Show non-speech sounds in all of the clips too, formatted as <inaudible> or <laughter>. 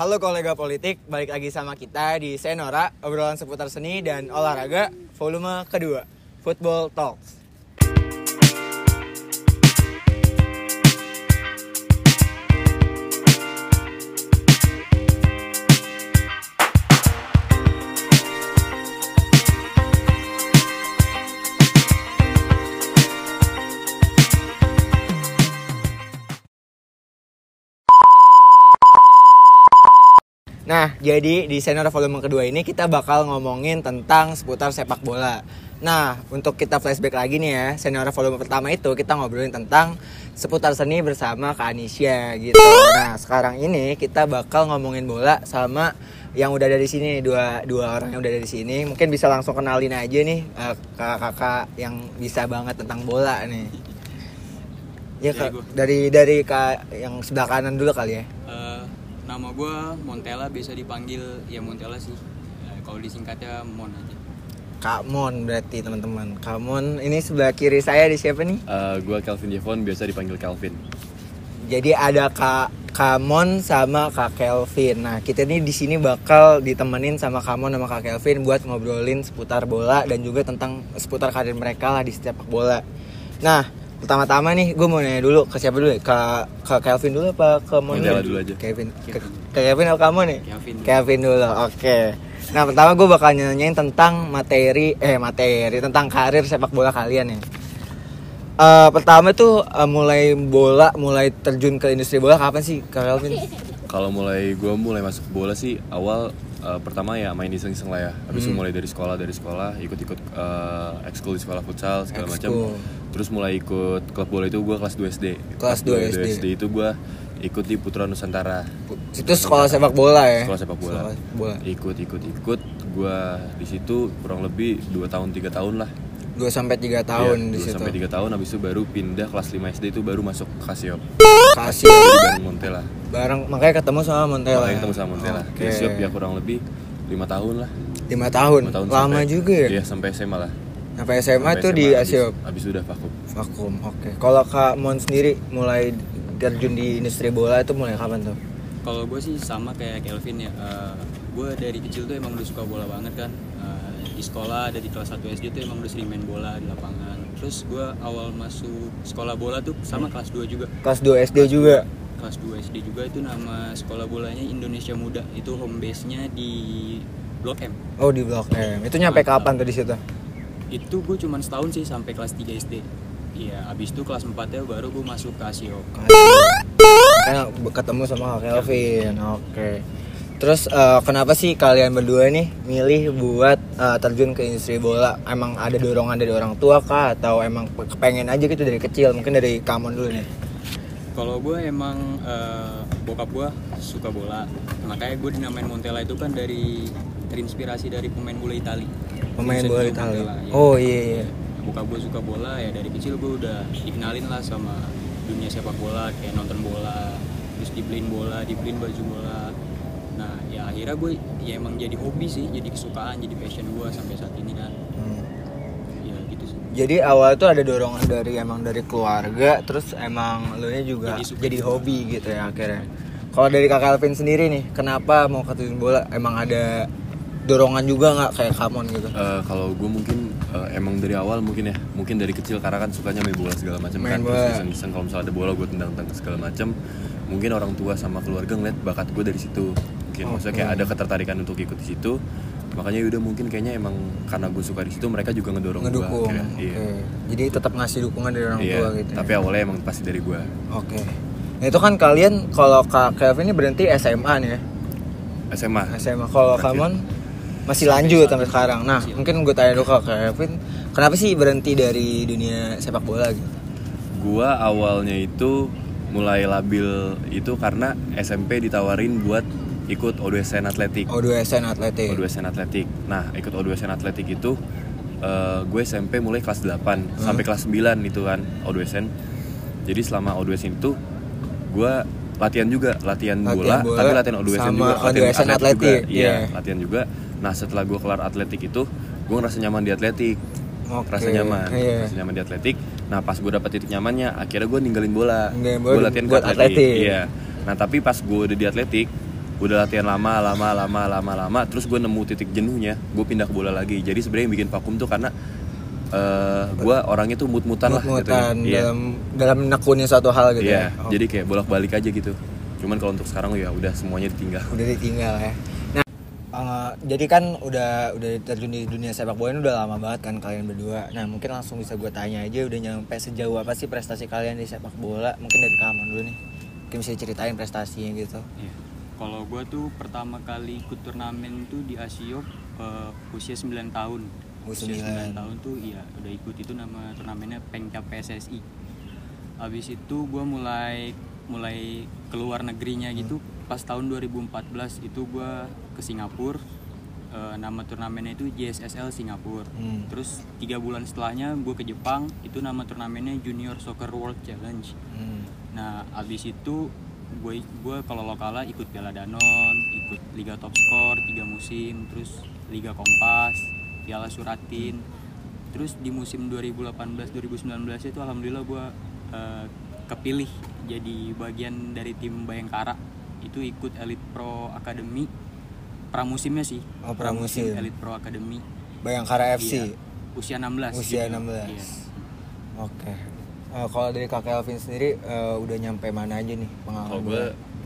Halo kolega politik, balik lagi sama kita di Senora, obrolan seputar seni dan olahraga, volume kedua, Football Talks. Nah, jadi di Senora volume kedua ini kita bakal ngomongin tentang seputar sepak bola. Nah, untuk kita flashback lagi nih ya, Senora volume pertama itu kita ngobrolin tentang seputar seni bersama Kak Anisha gitu. Nah, sekarang ini kita bakal ngomongin bola sama yang udah ada di sini dua dua orang yang udah ada di sini. Mungkin bisa langsung kenalin aja nih eh, kakak-kakak yang bisa banget tentang bola nih. Ya, Dari Kak, dari dari Kak yang sebelah kanan dulu kali ya. Eh, nama gue Montella biasa dipanggil ya Montella sih Eh, kalau disingkatnya Mon aja Kak Mon berarti teman-teman. Kak Mon ini sebelah kiri saya di siapa nih? Eh, gua Calvin Devon biasa dipanggil Calvin. Jadi ada Kak Kak Mon sama Kak Kelvin. Nah, kita nih di sini bakal ditemenin sama Kak Mon sama Kak Kelvin buat ngobrolin seputar bola dan juga tentang seputar karir mereka lah di sepak bola. Nah, pertama-tama nih gue mau nanya dulu ke siapa dulu ya? Ke Kak Kelvin dulu apa ke Mon? Montella dulu aja. Kevin. Ke, ke Kevin atau kamu nih? Kevin. Kevin dulu. Oke. Nah, pertama gue bakal nanyain tentang materi eh materi tentang karir sepak bola kalian ya. Eh, pertama tuh eh, mulai bola, mulai terjun ke industri bola kapan sih Kak Kelvin? Kalau mulai gua mulai masuk bola sih awal eh, pertama ya main iseng-iseng lah ya. Habis Hmm. itu mulai dari sekolah dari sekolah ikut-ikut eh, ekskul di sekolah futsal segala macam. Terus mulai ikut klub bola itu gua kelas 2 SD. Kelas 2 SD. itu gua ikut di Putra Nusantara. Itu sekolah sepak bola ya? Sekolah sepak bola. Sekolah bola. Ikut ikut ikut gua di situ kurang lebih 2 tahun 3 tahun lah. 2 sampai 3 tahun Iya, di dua situ. sampai 3 tahun habis itu baru pindah kelas 5 SD itu baru masuk Kasio. Kasih Jadi bareng Montella. bareng makanya ketemu sama Montella. Makanya ketemu sama Montella. Dia siap ya kurang lebih lima tahun lah. 5 tahun. Lima tahun Lama sampai- juga ya? Iya sampai SMA lah. Sampai SMA Sampai tuh di habis- Asiop. Habis udah vakum. Vakum. Oke. Kalau Kak Mon sendiri mulai terjun di industri bola itu mulai kapan tuh? kalau gue sih sama kayak Kelvin ya gue dari kecil tuh emang udah suka bola banget kan Eh, di sekolah dari kelas 1 SD tuh emang udah sering main bola di lapangan terus gue awal masuk sekolah bola tuh sama kelas 2 juga Kelas 2 SD juga. kelas 2 SD juga itu nama sekolah bolanya Indonesia Muda itu home base nya di Blok M Oh, di Blok M. Itu nyampe kapan tuh di situ? Itu gue cuman setahun sih sampai kelas 3 SD Iya, abis itu kelas 4 ya baru gue masuk ke Asio Karena ketemu sama Kelvin. Oke. Terus eh, kenapa sih kalian berdua nih milih buat eh, terjun ke industri bola? Emang ada dorongan dari orang tua kah atau emang kepengen aja gitu dari kecil? Mungkin dari Kamon dulu nih. Kalau gue emang eh, bokap gue suka bola, makanya gue dinamain Montella itu kan dari terinspirasi dari pemain bola Itali. Pemain bola Italia. Iya. Oh iya iya. Bokap gue suka bola ya dari kecil gue udah dikenalin lah sama dunia sepak bola kayak nonton bola, terus dibeliin bola, dibeliin baju bola. Nah ya akhirnya gue ya emang jadi hobi sih, jadi kesukaan, jadi passion gue sampai saat ini kan. Hmm. Ya gitu sih. Jadi awal tuh ada dorongan dari emang dari keluarga, terus emang lu nya juga Jadi suka jadi hobi gitu ya akhirnya. Kalau dari Kak Kelvin sendiri nih, kenapa mau terjun bola? Emang ada dorongan juga nggak kayak Kamon gitu? Eh, kalau gue mungkin eh, emang dari awal mungkin ya mungkin dari kecil karena kan sukanya main bola segala macam kan bola. terus iseng-iseng kalau misalnya ada bola gue tendang-tendang segala macam mungkin orang tua sama keluarga ngeliat bakat gue dari situ mungkin maksudnya kayak ada ketertarikan untuk ikut di situ makanya udah mungkin kayaknya emang karena gue suka di situ mereka juga ngedorong gue. Oke. iya Jadi tetap ngasih dukungan dari orang Iya, tua gitu. ya? tapi awalnya emang pasti dari gue Oke. Nah, itu kan kalian kalau Kak Kelvin ini berhenti SMA nih ya. SMA SMA. Kalau Terakhir. Kamon masih lanjut sampai sekarang. Nah, mungkin gue tanya dulu ke Kak Kelvin, kenapa sih berhenti dari dunia sepak bola gitu? Gua awalnya itu mulai labil itu karena SMP ditawarin buat ikut O2SN Atletik. O2SN Atletik. O2SN Atletik. Nah, ikut O2SN Atletik itu eh, gue SMP mulai kelas 8 sampai kelas 9 itu kan O2SN. Jadi selama O2SN itu gue latihan juga, latihan, Latihan bola, bola tapi latihan O2SN sama juga, latihan O2SN atlet Atletik, juga. Iya, iya. latihan juga. Nah, setelah gue kelar atletik itu, gue ngerasa nyaman di atletik. Oke, Rasa nyaman, iya. rasa nyaman di atletik. Nah, pas gue dapet titik nyamannya, akhirnya gue ninggalin bola. Gue latihan ke buat atletik. Iya. Nah, tapi pas gue udah di atletik, udah latihan lama lama lama lama lama terus gue nemu titik jenuhnya gue pindah ke bola lagi jadi sebenarnya yang bikin vakum tuh karena eh gue orangnya tuh mut-mutan lah gitu ya. Iya. dalam dalam menekuni suatu hal gitu Iya, ya. Oh, jadi kayak bolak-balik aja gitu cuman kalau untuk sekarang ya udah semuanya ditinggal udah ditinggal ya. Eh, jadi kan udah udah terjun di dunia sepak bola ini udah lama banget kan kalian berdua. Nah, mungkin langsung bisa gue tanya aja udah nyampe sejauh apa sih prestasi kalian di sepak bola? Mungkin dari kamu dulu nih. Mungkin bisa ceritain prestasinya gitu. Iya. Kalau gue tuh pertama kali ikut turnamen tuh di Asiop eh, usia 9 tahun. Usia Usia 9. 9 tahun tuh iya udah ikut itu nama turnamennya Pengcap PSSI. Habis itu gue mulai mulai keluar negerinya gitu pas tahun 2014 itu gue ke Singapura. Eh, nama turnamennya itu JSSL Singapura. Hmm. Terus tiga bulan setelahnya gue ke Jepang itu nama turnamennya Junior Soccer World Challenge. Hmm. Nah, abis itu gue gue kalau lokala ikut Piala Danon, ikut Liga Top Score tiga musim, terus Liga Kompas, Piala Suratin. Terus di musim 2018-2019 itu alhamdulillah gue eh, kepilih jadi bagian dari tim Bayangkara. Itu ikut Elite Pro Academy pramusimnya sih. Oh, pramusim. Elite Pro Academy. Bayangkara FC. Iya. Usia 16. Usia gitu. 16. Iya. Oke. Eh, kalau dari Kak Elvin sendiri eh, udah nyampe mana aja nih pengalaman? kalau gue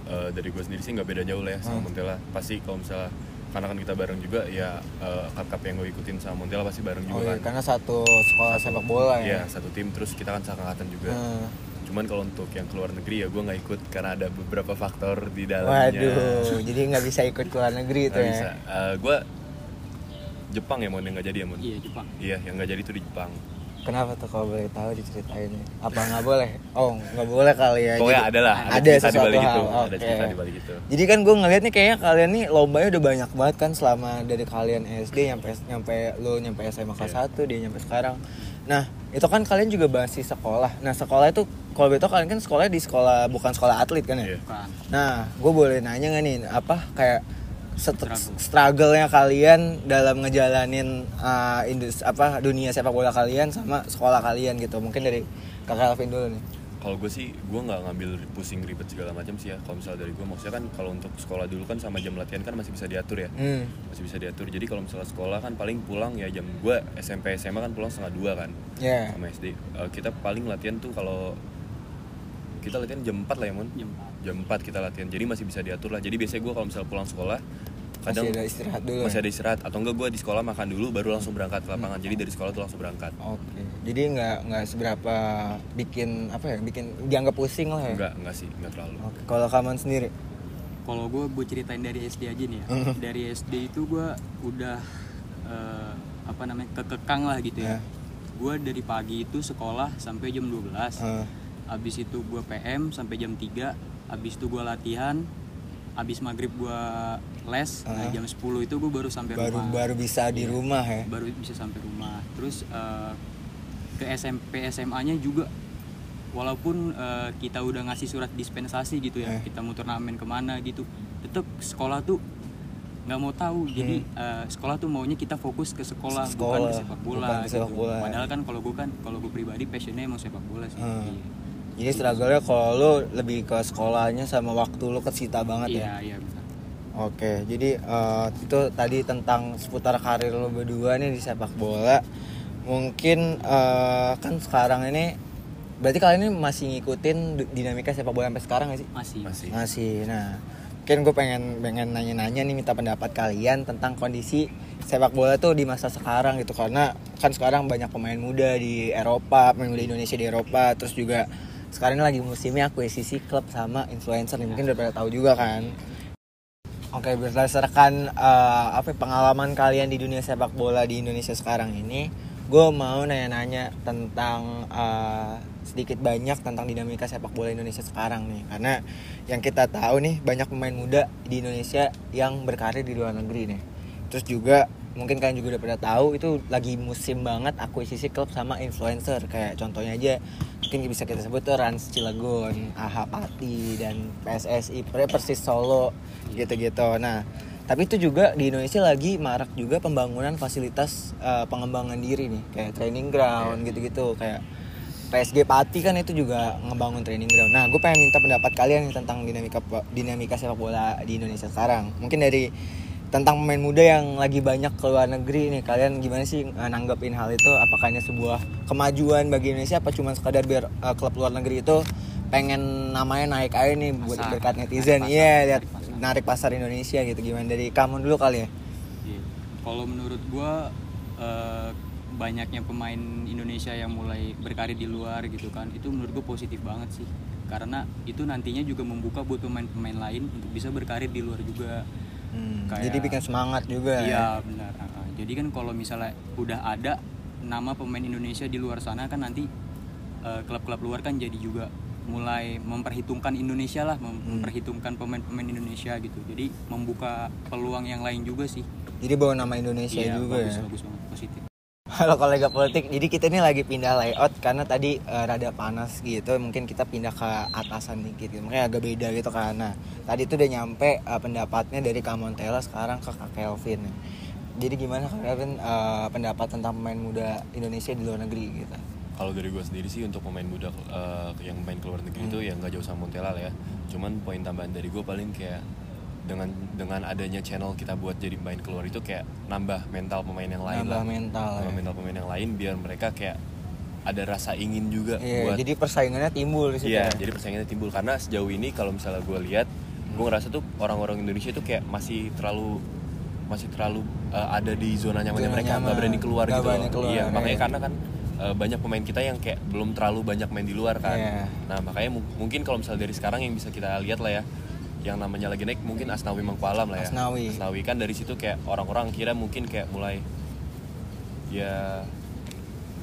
eh, dari gue sendiri sih nggak beda jauh lah ya sama Hmm. Montella pasti kalau misalnya karena kan kita bareng juga ya eh, cup-cup yang gue ikutin sama Montella pasti bareng Oh juga iya, kan karena satu sekolah sepak bola Iya ya. satu tim terus kita kan seangkatan juga Hmm. Cuman kalau untuk yang keluar negeri ya gue nggak ikut karena ada beberapa faktor di dalamnya Waduh, jadi nggak bisa ikut ke luar negeri itu ya. bisa gue Jepang ya mon yang nggak jadi ya mon Iya, Jepang. iya yang nggak jadi itu di Jepang Kenapa tuh kalau boleh tahu diceritain? Apa nggak boleh? Oh, nggak boleh kali ya. pokoknya Jadi- ada lah ada, ada cerita di sesuatu balik hal. itu ada Oke. cerita di balik itu Jadi kan gue ngeliat nih kayaknya kalian nih lombanya udah banyak banget kan selama dari kalian SD nyampe nyampe lu nyampe SMA kelas. 1 dia nyampe sekarang. Nah, itu kan kalian juga masih sekolah. Nah, sekolah itu kalau betul kalian kan sekolahnya di sekolah bukan sekolah atlet kan ya? Iya. Bukan. Nah, gue boleh nanya nggak nih apa kayak set- Struggle. struggle-nya kalian dalam ngejalanin uh, indus apa dunia sepak bola kalian sama sekolah kalian gitu. Mungkin dari Kakak Alvin dulu nih. Kalau gue sih gue nggak ngambil pusing ribet segala macam sih ya. Kalau misalnya dari gue maksudnya kan kalau untuk sekolah dulu kan sama jam latihan kan masih bisa diatur ya. Hmm. masih bisa diatur. Jadi kalau misalnya sekolah kan paling pulang ya jam gue SMP SMA kan pulang setengah dua kan. Ya. sama SD Eh, kita paling latihan tuh kalau kita latihan jam 4 lah ya mon Jam 4. jam 4 kita latihan. Jadi masih bisa diatur lah. Jadi biasanya gue kalau misalnya pulang sekolah kadang Masih ada istirahat dulu. masih ya? ada istirahat atau enggak gue di sekolah makan dulu baru langsung berangkat ke lapangan jadi dari sekolah tuh langsung berangkat Oke. Jadi nggak nggak seberapa bikin apa ya? Bikin dianggap pusing lah ya. enggak enggak sih enggak terlalu Oke. Kalau kamu sendiri? Kalau gue gue ceritain dari SD aja nih ya. Mhm. dari SD itu gue udah eh, apa namanya kekekang lah gitu Ya. ya. Gue dari pagi itu sekolah sampai jam 12 Eh, Abis itu gue PM sampai jam 3 Abis itu gue latihan Abis maghrib gue les Nah Ah. jam 10 itu gue baru sampai baru rumah baru bisa di Iya. rumah ya. Baru bisa sampai rumah Terus eh, ke SMP SMA nya juga Walaupun eh, kita udah ngasih surat dispensasi gitu ya Eh. Kita mau turnamen ke mana gitu Tetap sekolah tuh nggak mau tahu jadi eh, sekolah tuh maunya kita fokus ke sekolah, bukan Hmm. Sekolah, ke sepak bola bukan ke sepak gitu. bola. padahal kan kalau gue kan kalau gue pribadi passionnya emang sepak bola sih Hmm. Iya. Jadi struggle-nya kalau lu lebih ke sekolahnya sama waktu lu kesita banget ya. Iya, iya benar. Oke, jadi eh, itu tadi tentang seputar karir lo berdua nih di sepak bola. Mungkin eh, kan sekarang ini berarti kalian ini masih ngikutin dinamika sepak bola sampai sekarang gak sih? Masih. masih Masih. Nah, mungkin gue pengen pengen nanya-nanya nih minta pendapat kalian tentang kondisi sepak bola tuh di masa sekarang gitu karena kan sekarang banyak pemain muda di Eropa, pemain muda Indonesia di Eropa, terus juga sekarang ini lagi musimnya akuisisi klub sama influencer nih mungkin udah pada tahu juga kan. Oke, berdasarkan eh, apa ya, pengalaman kalian di dunia sepak bola di Indonesia sekarang ini, gue mau nanya-nanya tentang eh, sedikit banyak tentang dinamika sepak bola Indonesia sekarang nih, karena yang kita tahu nih banyak pemain muda di Indonesia yang berkarir di luar negeri nih. Terus juga mungkin kalian juga udah pada tahu itu lagi musim banget akuisisi klub sama influencer kayak contohnya aja mungkin bisa kita sebut tuh Rans Cilegon, AHA Pati dan PSSI Persis Solo gitu-gitu. Nah, tapi itu juga di Indonesia lagi marak juga pembangunan fasilitas eh, pengembangan diri nih kayak training ground gitu-gitu kayak PSG Pati kan itu juga ngebangun training ground. Nah, gue pengen minta pendapat kalian tentang dinamika dinamika sepak bola di Indonesia sekarang. Mungkin dari tentang pemain muda yang lagi banyak ke luar negeri nih kalian gimana sih eh, nanggepin hal itu apakah ini sebuah kemajuan bagi Indonesia apa cuma sekadar biar eh, klub luar negeri itu pengen namanya naik aja nih buat Pasar. berkat netizen iya pasar, lihat narik pasar. narik pasar Indonesia gitu gimana dari kamu dulu kali ya Iya. Kalau menurut gua eh, banyaknya pemain Indonesia yang mulai berkarir di luar gitu kan, itu menurut gua positif banget sih. Karena itu nantinya juga membuka buat pemain-pemain lain untuk bisa berkarir di luar juga. Hmm, Kayak- jadi bikin semangat juga ya. Iya benar. Ah, ah. Jadi kan kalau misalnya udah ada nama pemain Indonesia di luar sana kan nanti eh, klub-klub luar kan jadi juga mulai memperhitungkan Indonesia lah, mem- Hmm. memperhitungkan pemain-pemain Indonesia gitu. Jadi membuka peluang yang lain juga sih. jadi bawa nama Indonesia Iya, juga bagus, ya bagus banget, positif. Halo kolega politik, jadi kita ini lagi pindah layout karena tadi eh, rada panas gitu, mungkin kita pindah ke atasan dikit gitu, makanya agak beda gitu karena tadi tuh udah nyampe eh, pendapatnya dari Kak Montella sekarang ke Kak Kelvin. Jadi gimana Kak Kelvin eh, pendapat tentang pemain muda Indonesia di luar negeri gitu? Kalau dari gue sendiri sih untuk pemain muda eh, yang main ke luar negeri itu ya nggak jauh sama Montella lah ya. Cuman poin tambahan dari gue paling kayak dengan dengan adanya channel kita buat jadi main keluar itu kayak nambah mental pemain yang lain Nambah lah. mental, Nambah ya. mental pemain yang lain biar mereka kayak ada rasa ingin juga Iya, buat jadi persaingannya timbul di situ. Iya, ya. jadi persaingannya timbul karena sejauh ini kalau misalnya gue lihat, gue ngerasa tuh orang-orang Indonesia tuh kayak masih terlalu masih terlalu uh, ada di zona nyamannya Zona mereka, nggak berani keluar Nggak gitu. berani keluar, iya, makanya iya. karena kan uh, banyak pemain kita yang kayak belum terlalu banyak main di luar kan. Iya. Nah makanya mu- mungkin kalau misalnya dari sekarang yang bisa kita lihat lah ya, yang namanya lagi naik mungkin Asnawi Mangkualam lah ya. Asnawi. kan dari situ kayak orang-orang kira mungkin kayak mulai ya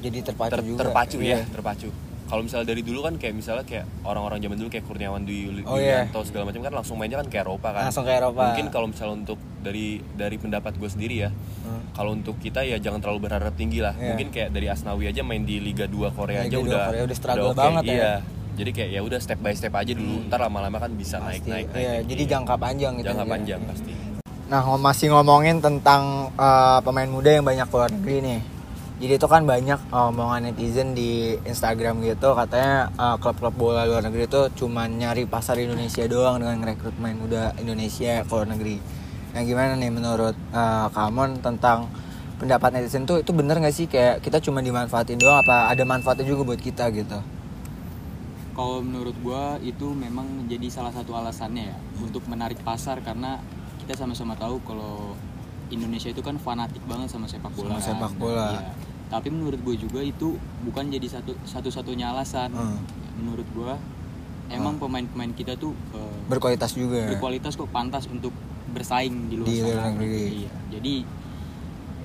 Jadi terpacu ter- juga. terpacu Iya. ya terpacu kalau misalnya dari dulu kan kayak misalnya kayak orang-orang zaman dulu kayak Kurniawan Dwi Oh, iya. Yulianto segala macam kan langsung mainnya kan ke Eropa kan Langsung ke Eropa. mungkin kalau misalnya untuk dari dari pendapat gue sendiri ya Hmm. kalau untuk kita ya jangan terlalu berharap tinggi lah Iya. mungkin kayak dari Asnawi aja main di Liga 2 Korea Liga aja 2 udah Korea udah struggle oke. banget ya. Jadi kayak ya udah step by step aja dulu ntar lama-lama kan bisa naik Pasti. naik naik Iya, naik. jadi jangka panjang gitu. jangka ya. panjang pasti Nah, masih ngomongin tentang uh, pemain muda yang banyak keluar negeri nih. Jadi itu kan banyak uh, omongan netizen di Instagram gitu katanya uh, klub-klub bola luar negeri itu cuma nyari pasar Indonesia doang dengan merekrut pemain muda Indonesia ke luar negeri. Nah, gimana nih menurut uh, Kamon tentang pendapat netizen tuh itu bener gak sih kayak kita cuma dimanfaatin doang apa ada manfaatnya juga buat kita gitu? Kalau menurut gua itu memang jadi salah satu alasannya ya untuk menarik pasar karena kita sama-sama tahu kalau Indonesia itu kan fanatik banget sama sepak bola. Sama sepak bola. Iya. Tapi menurut gue juga itu bukan jadi satu satu-satunya alasan. Hmm. Menurut gua emang pemain-pemain kita tuh eh, Berkualitas juga. berkualitas kok pantas untuk bersaing di luar Di sana. negeri. Iya. Jadi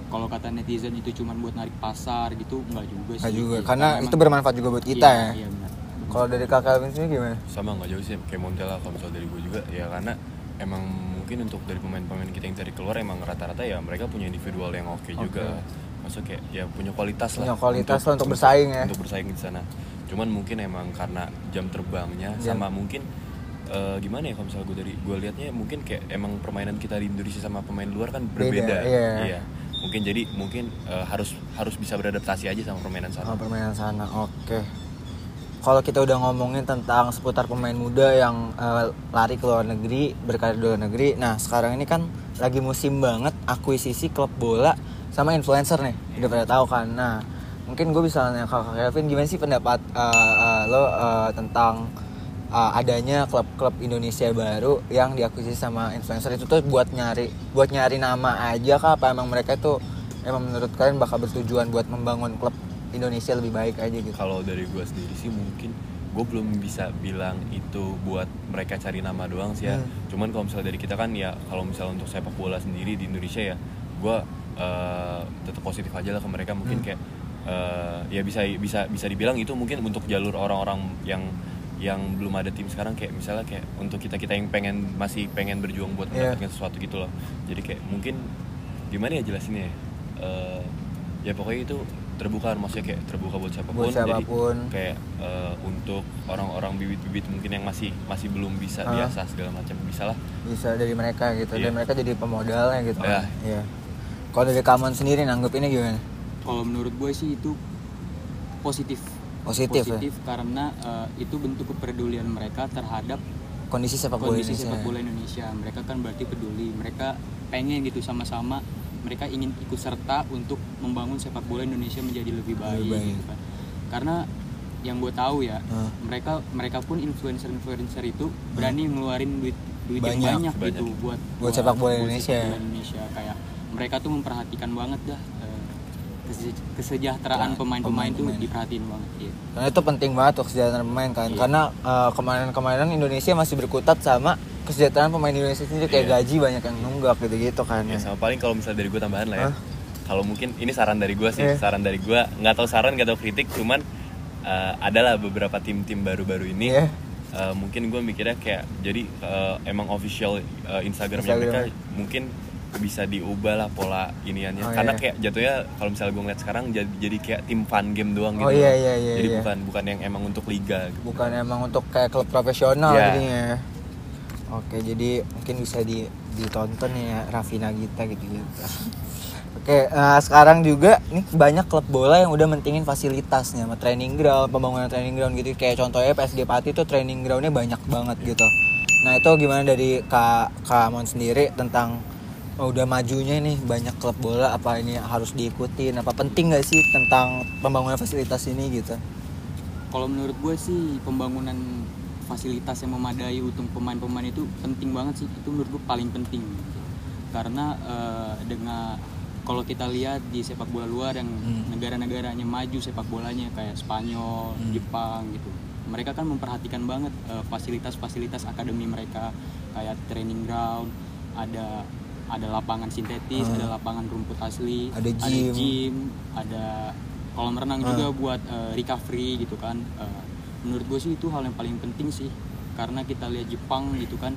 kalau kata netizen itu cuma buat narik pasar gitu nggak juga sih. Nggak juga Iya, karena emang- itu bermanfaat juga buat kita Iya, ya. Iya benar. Kalau dari kakak Alvin sendiri gimana? sama nggak jauh sih kayak Montella kalau misalnya dari gue juga ya karena emang mungkin untuk dari pemain-pemain kita yang cari keluar emang rata-rata ya mereka punya individual yang oke juga maksudnya kayak ya punya kualitas lah Punya kualitas lah untuk bersaing ya. untuk bersaing di sana cuman mungkin emang karena jam terbangnya Jam. sama mungkin eh, gimana ya kalau misalnya gue dari gue liatnya mungkin kayak emang permainan kita di Indonesia sama pemain luar kan Beda, berbeda iya. mungkin jadi mungkin eh, harus harus bisa beradaptasi aja sama permainan Oh, sana permainan sana. Oke. Kalau kita udah ngomongin tentang seputar pemain muda yang eh, lari ke luar negeri, berkarir di luar negeri. Nah, sekarang ini kan lagi musim banget akuisisi klub bola sama influencer nih. Udah pada tahu kan. Nah, mungkin gue bisa nanya ke Kak Kevin gimana sih pendapat eh, eh, lo eh, tentang eh, adanya klub-klub Indonesia baru yang diakuisisi sama influencer itu tuh buat nyari buat nyari nama aja kah apa emang mereka itu emang menurut kalian bakal bertujuan buat membangun klub Indonesia lebih baik aja gitu. Kalau dari gue sendiri sih mungkin gue belum bisa bilang itu buat mereka cari nama doang sih ya. Hmm. Cuman kalau misalnya dari kita kan ya kalau misalnya untuk sepak bola sendiri di Indonesia ya, gue eh, tetap positif aja lah ke mereka mungkin Hmm. kayak eh, ya bisa bisa bisa dibilang itu mungkin untuk jalur orang-orang yang yang belum ada tim sekarang kayak misalnya kayak untuk kita kita yang pengen masih pengen berjuang buat Iya. mendapatkan sesuatu gitu loh jadi kayak mungkin gimana ya jelasinnya ya Eh, ya pokoknya itu terbuka maksudnya kayak terbuka buat siapa pun, Buat siapa pun. jadi kayak eh, untuk orang-orang bibit-bibit mungkin yang masih masih belum bisa Ah. biasa segala macam bisa lah bisa dari mereka gitu Iya. dan mereka jadi pemodalnya gitu Iya. kan. Iya. Kalau dari Kamon sendiri nanggepinnya gimana? Kalau menurut gue sih itu positif. Positif, ya? positif karena eh, itu bentuk kepedulian mereka terhadap Kondisi sepak bola kondisi Indonesia. sepak bola Indonesia. Mereka kan berarti peduli. Mereka pengen gitu sama-sama. Mereka ingin ikut serta untuk membangun sepak bola Indonesia menjadi lebih baik. Lebih baik. gitu kan. Karena yang gue tahu ya, Hah. mereka mereka pun influencer-influencer itu berani ngeluarin duit duit Banyak, yang banyak banyak. gitu buat Buat sepak bola Indonesia. sepak bola Indonesia. Kayak mereka tuh memperhatikan banget dah eh, kese- kesejahteraan Nah, pemain-pemain tuh pemain-pemain. diperhatiin banget. Iya. Karena itu penting banget tuh kesejahteraan pemain kan. Iya. Karena eh, kemarin-kemarin Indonesia masih berkutat sama kesejahteraan pemain Indonesia sendiri kayak Iya. gaji banyak yang nunggak gitu-gitu kan. Ya sama paling kalau misalnya dari gue tambahan lah ya. Hah? Kalau mungkin ini saran dari gue sih, Iya. saran dari gue nggak tahu saran nggak tahu kritik, cuman eh, adalah beberapa tim-tim baru-baru ini. Iya. eh, mungkin gue mikirnya kayak jadi eh, emang official eh, Instagramnya Instagram. mereka mungkin bisa diubah lah pola iniannya Oh, karena iya. kayak jatuhnya kalau misalnya gue ngeliat sekarang jadi, jadi kayak tim fun game doang Oh, gitu iya, loh. iya, iya, jadi iya. bukan bukan yang emang untuk liga gitu. Bukan emang untuk kayak klub profesional Iya. jadinya. Oke, jadi mungkin bisa di ditonton ya Raffi Nagita gitu-gitu. Oke, nah sekarang juga nih banyak klub bola yang udah mentingin fasilitasnya, training ground, pembangunan training ground gitu. Kayak contohnya PSG Pati tuh training groundnya banyak banget gitu. Nah itu gimana dari Kak Kak Amon sendiri tentang oh, udah majunya nih banyak klub bola apa ini harus diikutin apa penting gak sih tentang pembangunan fasilitas ini gitu? Kalau menurut gue sih pembangunan fasilitas yang memadai untuk pemain-pemain itu penting banget sih. Itu menurut gue paling penting. Karena eh, dengan kalau kita lihat di sepak bola luar yang Hmm. negara-negaranya maju sepak bolanya kayak Spanyol, Hmm. Jepang gitu. Mereka kan memperhatikan banget eh, fasilitas-fasilitas akademi mereka kayak training ground, ada ada lapangan sintetis, Hmm. ada lapangan rumput asli, Ada gym. gym, ada kolam renang Hmm. juga buat eh, recovery gitu kan. Eh, menurut gue sih itu hal yang paling penting sih karena kita lihat Jepang gitu kan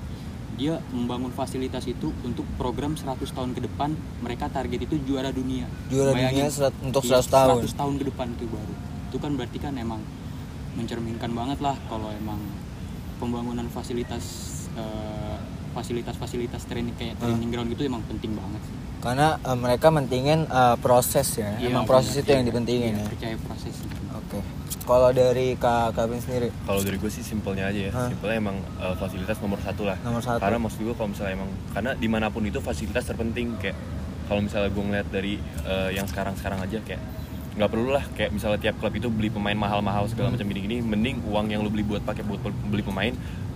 dia membangun fasilitas itu untuk program 100 tahun ke depan mereka target itu juara dunia Juara Bayangin, dunia serat- untuk iya, 100 tahun. 100 tahun ke depan itu baru itu kan berarti kan emang mencerminkan banget lah kalau emang pembangunan fasilitas eh, fasilitas-fasilitas training kayak Hmm. training ground gitu emang penting banget sih. Karena eh, mereka mentingin eh, proses ya. Iya, Emang proses itu yang Iya, dipentingin iya, ya. percaya proses Oke. Kalau dari Kak Kevin sendiri Kalau dari gue sih simpelnya aja ya, Hah? simpelnya emang eh, fasilitas nomor satu lah. nomor satu. Karena maksud gue kalau misalnya emang karena di mana pun itu fasilitas terpenting kayak kalau misalnya gue ngeliat dari eh, yang sekarang-sekarang aja kayak nggak perlu lah kayak misalnya tiap klub itu beli pemain mahal-mahal segala Hmm. macam gini-gini, mending uang yang lu beli buat pakai buat beli pemain,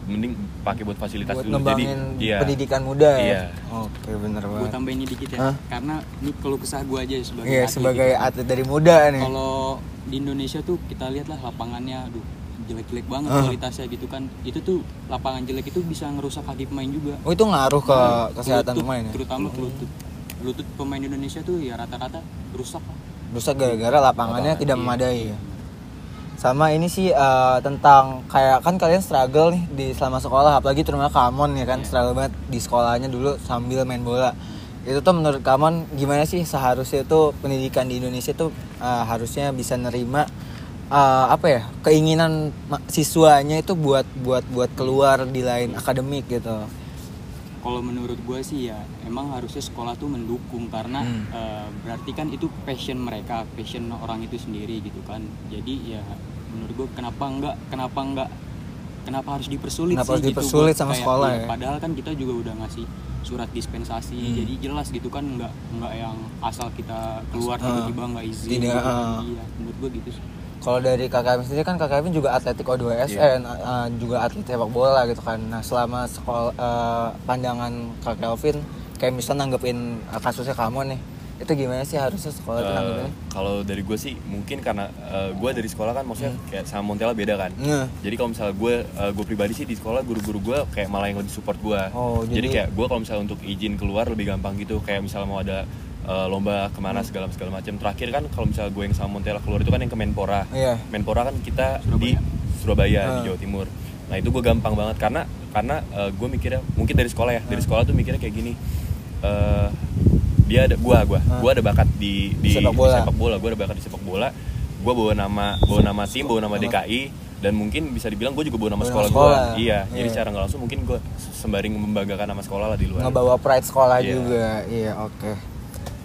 mending pakai buat fasilitas buat dulu. Jadi iya. pendidikan muda ya. Iya. Oke, bener Gue banget. tambahin ini dikit ya, Hah? karena ini kalau kesah gue aja sebagai Iya, atlet sebagai gitu. atlet dari muda nih. Kalau di Indonesia tuh kita lihat lah lapangannya, aduh jelek-jelek banget Ah. kualitasnya gitu kan. Itu tuh lapangan jelek itu bisa ngerusak kaki pemain juga. Oh, itu ngaruh ke Nah, kesehatan lutut, pemain ya. Terutama ke lutut. Lutut pemain Indonesia tuh ya rata-rata rusak lah. Rusak gara-gara lapangannya Lapangan, tidak Iya. memadai ya. Sama ini sih eh, tentang kayak kan kalian struggle nih di selama sekolah apalagi terutama Kamon ya kan Iya. struggle banget di sekolahnya dulu sambil main bola. Itu tuh menurut Kamon gimana sih seharusnya tuh pendidikan di Indonesia tuh eh, harusnya bisa nerima eh, apa ya keinginan siswanya itu buat buat buat keluar di lain akademik gitu. Kalau menurut gue sih ya emang harusnya sekolah tuh mendukung karena Hmm. eh, berarti kan itu passion mereka, passion orang itu sendiri gitu kan. Jadi ya menurut gue kenapa enggak kenapa enggak kenapa harus dipersulit Kenapa sih harus gitu dipersulit buat sama kayak- sekolah iya, ya? Padahal kan kita juga udah ngasih surat dispensasi, Hmm. jadi jelas gitu kan nggak nggak yang asal kita keluar tiba-tiba nggak izin. tidak, gitu kan. ah. Iya, menurut gue gitu sih. Kalau dari Kevin sendiri kan Kevin juga atletik O2SN, uh, juga atlet sepak bola gitu kan. Nah selama sekolah uh, pandangan Kak Kevin, kayak misalnya nanggepin uh, kasusnya kamu nih, itu gimana sih harusnya sekolah Eh, nanggepinnya? kalau dari gue sih mungkin karena gue dari sekolah kan maksudnya kayak sama Montella beda kan. Nah, Jadi kalau misalnya gue gue pribadi sih di sekolah guru-guru gue kayak malah yang lebih support gue. Oh, jadi, jadi- kayak gue kalau misalnya untuk izin keluar lebih gampang gitu. Kayak misalnya mau ada eh, lomba ke mana segala segala macam. Terakhir kan kalau misalnya gue yang sama Montella keluar itu kan yang ke Menpora. Iya. Menpora kan kita di Surabaya. Surabaya Ah. di Jawa Timur. Nah itu gue gampang banget karena karena gue mikirnya mungkin dari sekolah ya dari Ah. sekolah tuh mikirnya kayak gini. eh, dia ada gua gua Ah. gua ada bakat di di, Sepak di bola. sepak bola gue ada bakat di sepak bola gue bawa nama bawa nama tim bawa nama DKI dan mungkin bisa dibilang gue juga bawa nama Bawa sekolah, sekolah. gue iya Iya. jadi secara nggak langsung mungkin gue sembari membanggakan nama sekolah lah di luar ngebawa pride sekolah Iya. juga, iya oke.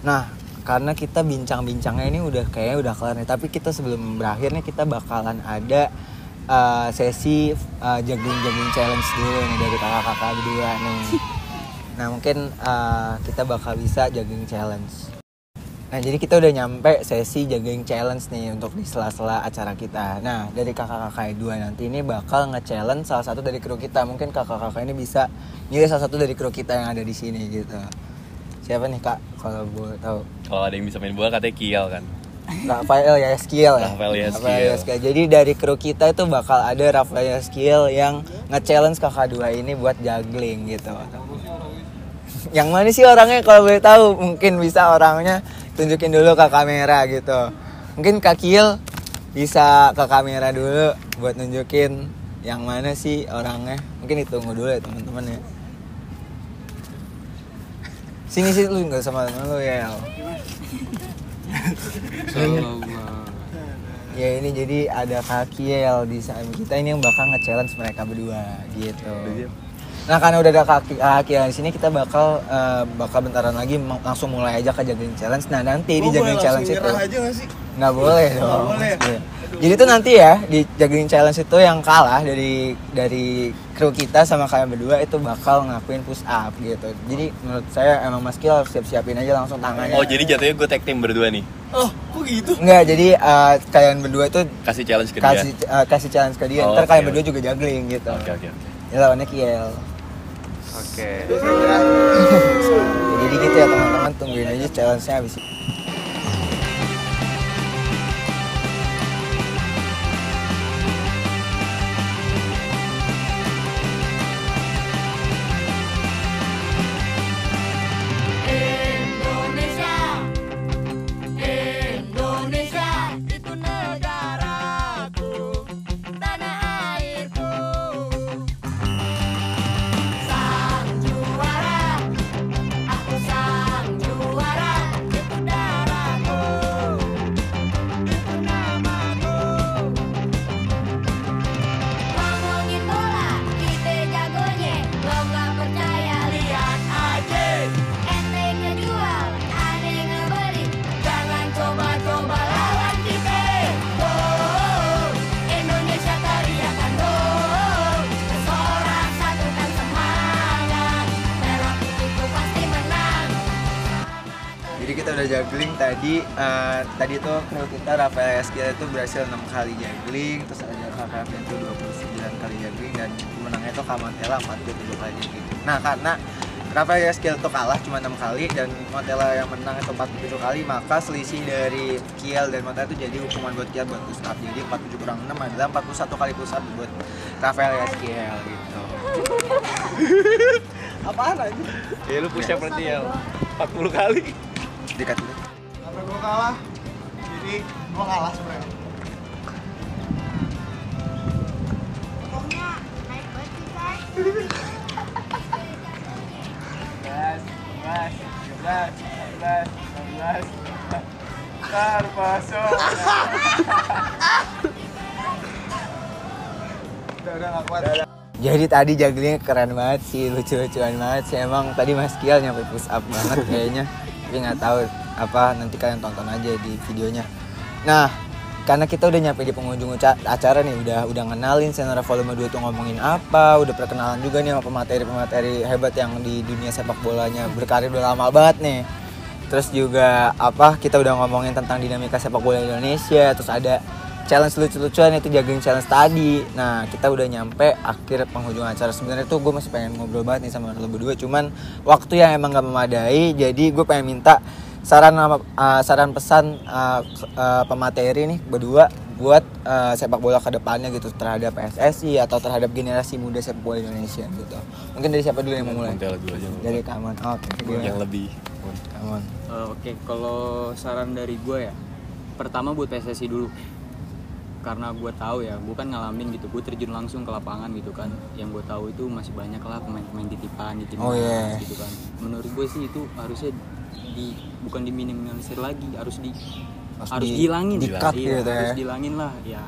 Nah karena kita bincang-bincangnya ini udah kayaknya udah kelar nih tapi kita sebelum berakhir nih kita bakalan ada uh, sesi uh, jagung-jagung challenge dulu nih dari kakak-kakak berdua nih <laughs> nah mungkin uh, kita bakal bisa jagung challenge Nah jadi kita udah nyampe sesi jagung challenge nih untuk di sela-sela acara kita. Nah dari kakak-kakak dua nanti ini bakal nge-challenge salah satu dari kru kita. Mungkin kakak-kakak ini bisa milih salah satu dari kru kita yang ada di sini gitu. Siapa nih kak? Kalau gue tahu. Kalau ada yang bisa main bola katanya Kiel kan. Rafael Yaskiel ya. Rafael Yaskiel. Yaskiel. Jadi dari kru kita itu bakal ada Rafael Yaskiel yang nge-challenge kakak dua ini buat juggling gitu. <laughs> Yang mana sih orangnya kalau boleh tahu? Mungkin bisa orangnya tunjukin dulu ke kamera gitu. Mungkin Kak Kiel bisa ke kamera dulu buat nunjukin yang mana sih orangnya. Mungkin ditunggu dulu ya teman-teman ya. Sini sih lu nggak sama temen lu ya. Ya ini jadi ada Kak Kiel di samping kita ini yang bakal nge-challenge mereka berdua gitu. Nah karena udah ada kaki kaki di sini kita bakal eh, bakal bentaran lagi langsung mulai aja ke juggling challenge. Nah nanti di Gua juggling langsung challenge itu nyerah aja gak sih? nggak boleh dong. Nggak boleh. Iya. Jadi tuh nanti ya di juggling challenge itu yang kalah dari dari kru kita sama kalian berdua itu bakal ngakuin push up gitu. Jadi menurut saya emang Mas Kiel harus siap-siapin aja langsung tangannya. Oh jadi jatuhnya gue tag team berdua nih. Oh, kok gitu? Enggak, jadi eh, kalian berdua itu Kasih challenge ke dia. kasih eh, kasih challenge ke dia. Oh, Ntar kalian oke. berdua juga juggling gitu. Oke oke oke. Ya lawannya Kiel. Oke. Jadi gitu ya teman-teman tungguin aja challenge-nya habis ini. Juggling tadi eh, tadi tuh kru kita Rafael Eskiel itu berhasil 6 kali juggling terus ada kakak itu 29 kali juggling dan pemenangnya itu Kamantela 47 kali juggling. Nah karena Rafael Eskiel itu kalah cuma 6 kali dan Montella yang menang itu 47 kali maka selisih dari Kiel dan Montella itu jadi hukuman buat Kiel buat push up jadi 47 kurang 6 adalah 41 kali push up buat Rafael Eskiel gitu. <laughs> Apaan aja? Ya lu push up berarti ya 40 kali. Dekat dulu. Karena gue kalah, jadi gue kalah sebenarnya. Karpaso. Udah, udah gak kuat. Jadi tadi jugglingnya keren banget sih, lucu-lucuan banget sih. Emang tadi Mas Kiel nyampe push up banget kayaknya. Tapi nggak tahu apa nanti kalian tonton aja di videonya. Nah, karena kita udah nyampe di penghujung uca- acara nih, udah udah ngenalin Senora Volume 2 itu ngomongin apa, udah perkenalan juga nih sama pemateri-pemateri hebat yang di dunia sepak bolanya berkarir udah lama banget nih. Terus juga apa kita udah ngomongin tentang dinamika sepak bola Indonesia, terus ada challenge lucu-lucuan itu jagung challenge tadi. Nah, kita udah nyampe akhir penghujung acara. Sebenarnya tuh gue masih pengen ngobrol banget nih sama lo berdua, cuman waktu yang emang gak memadai. Jadi gue pengen minta saran sama- uh, saran pesan uh, uh, pemateri nih berdua buat uh, sepak bola ke depannya gitu terhadap PSSI atau terhadap generasi muda sepak bola Indonesia gitu. Mungkin dari siapa dulu yang mau mulai? Dulu aja. Dari. Kamon. Oke, yang gimana? lebih. Kamon. Eh, Oke, kalau saran dari gue ya, pertama buat PSSI dulu. Karena gue tahu ya, gue kan ngalamin gitu, gue terjun langsung ke lapangan gitu kan. Yang gue tahu itu masih banyak lah pemain-pemain titipan di timnas Oh, iya. gitu kan. Menurut gue sih itu harusnya di bukan diminimalisir lagi, harus di Harus harus, di- dihilangin. di-cut Iya, gitu ya. harus dihilangin lah. Ya,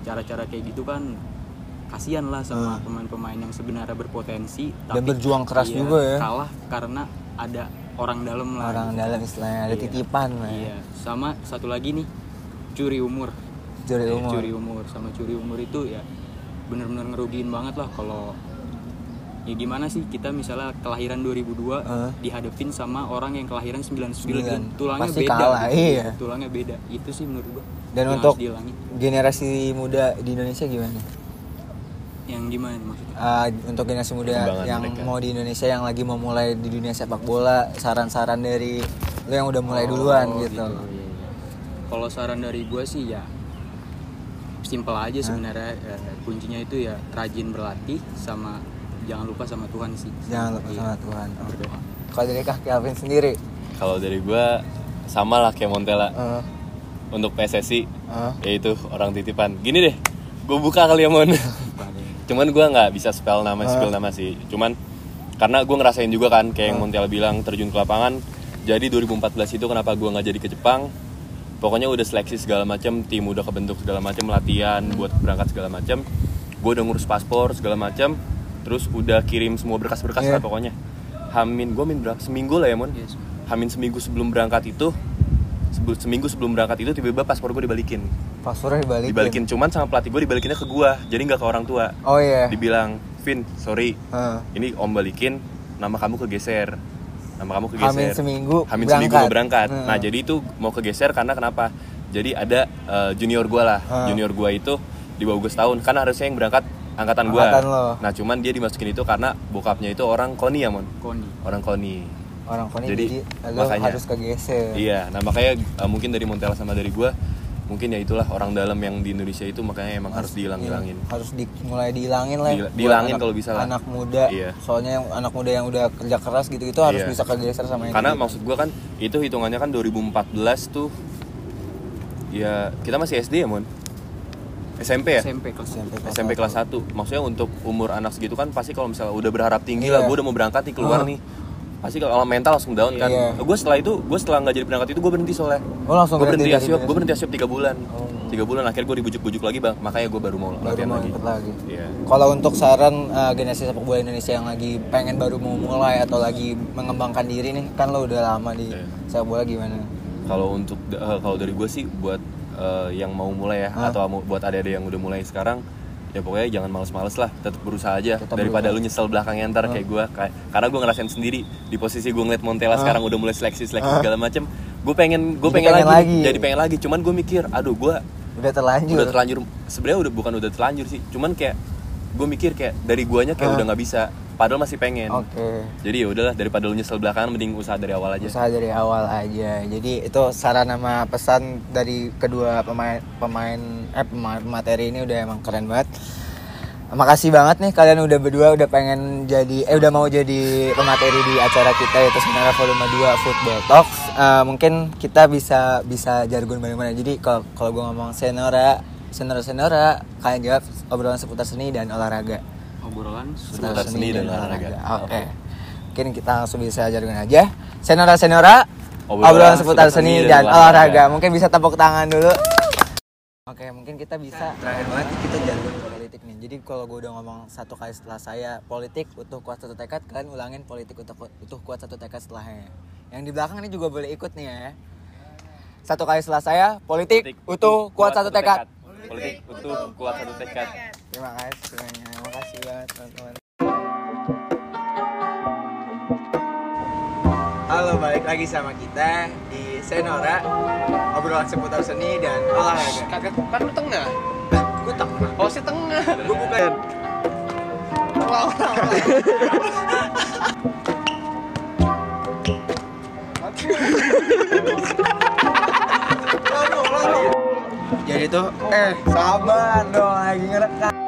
cara-cara kayak gitu kan kasihan lah sama Hmm. pemain-pemain yang sebenarnya berpotensi Dan berjuang keras iya, juga ya. kalah karena ada orang dalam lah orang gitu. dalam istilahnya ada Iya. titipan lah ya. iya sama satu lagi nih curi umur Curi Iya, umur. curi umur sama curi umur itu ya bener-bener ngerugiin banget lah kalau ya gimana sih kita misalnya kelahiran 2002 Eh. dihadapin sama orang yang kelahiran 99 Sembilan. tulangnya Pasti beda kalah, gitu. iya. tulangnya beda itu sih menurut gua Dan yang untuk generasi muda di Indonesia gimana? yang gimana maksudnya Ah, untuk generasi muda yang mereka. mau di Indonesia yang lagi mau mulai di dunia sepak bola, saran-saran dari lo yang udah mulai duluan Oh, gitu. iya, iya. Kalau saran dari gue sih ya simpel aja sebenarnya Eh, kuncinya itu ya rajin berlatih sama jangan lupa sama Tuhan sih. Jangan lupa Iya, sama Tuhan. Oh. Berdoa. Kalau dari Kak Kelvin sendiri, Kalau dari gue sama lah kayak Montella eh, untuk PSSI eh, yaitu orang titipan. Gini deh, gue buka kali ya Mon. <laughs> Cuman gue nggak bisa spell nama spell nama sih. Cuman karena gue ngerasain juga kan kayak yang Montella bilang terjun ke lapangan. Jadi 2014 itu kenapa gue nggak jadi ke Jepang? Pokoknya udah seleksi segala macam, tim udah kebentuk segala macam, latihan buat berangkat segala macam. Gue udah ngurus paspor segala macam, terus udah kirim semua berkas-berkas Iya. lah pokoknya. Hamin gue min berapa? Seminggu lah ya Mon. Yes. Hamin seminggu sebelum berangkat itu, seminggu sebelum berangkat itu tiba-tiba paspor gue dibalikin. paspornya dibalikin. Dibalikin cuman sama pelatih gue dibalikinnya ke gue, jadi nggak ke orang tua. Oh iya. Dibilang, Vin, sorry, Eh, ini om balikin, nama kamu kegeser. Nama kamu kegeser. Hamin seminggu Hamin berangkat. seminggu mau berangkat. Hmm. Nah jadi itu mau kegeser karena kenapa? Jadi ada eh, junior gue lah, Hmm. junior gue itu di bawah gue setahun. Kan harusnya yang berangkat angkatan gue. Angkatan lo. Nah cuman dia dimasukin itu karena bokapnya itu orang Koni ya mon, Koni. orang Koni. orang koni Jadi, jadi, lo makanya. harus kegeser. Iya, nah makanya eh, mungkin dari Montella sama dari gue, mungkin ya itulah orang dalam yang di Indonesia itu makanya emang harus dihilang-hilangin. harus di, mulai dihilangin lah ya, dihilangin kalau bisa lah. anak muda Iya. soalnya yang anak muda yang udah kerja keras gitu itu harus Iya. bisa kegeser sama yang Karena gitu. maksud gue kan itu hitungannya kan 2014 tuh ya kita masih SD ya mon SMP ya SMP kelas SMP kelas SMP kelas 1 maksudnya untuk umur anak segitu kan pasti kalau misalnya udah berharap tinggi lah Iya. gue udah mau berangkat nih keluar Ah. nih pasti kalau mental langsung down kan Iya. gue setelah itu gue setelah nggak jadi berangkat itu gue berhenti soalnya Oh, langsung gue berhenti dari asiop BSM? gue berhenti asiop tiga bulan Oh. tiga bulan akhirnya gue dibujuk-bujuk lagi bang makanya gue baru mau baru latihan mau lagi lagi Iya. kalau untuk saran uh, generasi sepak bola Indonesia yang lagi pengen baru mau mulai atau lagi mengembangkan diri nih kan lo udah lama di Iya. sepak bola gimana kalau untuk eh, kalau dari gue sih buat eh, yang mau mulai ya Hah? atau mau- buat adik-adik yang udah mulai sekarang ya pokoknya jangan males-males lah tetap berusaha aja Tetap daripada berusaha. lu nyesel belakangnya ntar kayak gue kayak karena gue ngerasain sendiri di posisi gue ngeliat Montella Hah? sekarang udah mulai seleksi seleksi Hah? segala macem gue pengen gue pengen, pengen lagi, lagi. jadi pengen lagi cuman gue mikir aduh gue udah terlanjur udah terlanjur sebenarnya udah bukan udah terlanjur sih cuman kayak gue mikir kayak dari guanya kayak Hah? udah nggak bisa padahal masih pengen. Oke. Jadi ya udahlah daripada lu nyesel belakangan mending usaha dari awal aja. Usaha dari awal aja. Jadi itu saran sama pesan dari kedua pemain pemain eh pemain materi ini udah emang keren banget. Makasih banget nih kalian udah berdua udah pengen jadi eh udah mau jadi pemateri di acara kita yaitu sebenarnya volume 2 Football Talks. Eh, mungkin kita bisa bisa jargon bareng-bareng. Jadi kalau kalau gue ngomong senora senora senora kalian jawab obrolan seputar seni dan olahraga obrolan Seputar seni dan olahraga. Oke. Mungkin kita langsung bisa jargon aja. Senora Senora, Obrolan obrolan seputar seni dan olahraga. Mungkin bisa tepuk tangan dulu. Oke, mungkin kita bisa terakhir banget kita jargon politik nih. Jadi kalau gue udah ngomong satu kali setelah saya politik utuh kuat satu tekad, kalian ulangin politik utuh, utuh kuat satu tekad setelahnya. Yang di belakang ini juga boleh ikut nih ya. Satu kali setelah saya politik, utuh kuat satu tekad. Politik utuh kuat satu tekad Terima kasih semuanya. Terima kasih banget teman-teman. Halo, balik lagi sama kita di Senora obrolan seputar seni dan olahraga. Kagak kan lu tengah. Nah, gue tengah. Oh, si tengah. Gue bukan. Jadi tuh, eh sabar dong lagi ngerekam.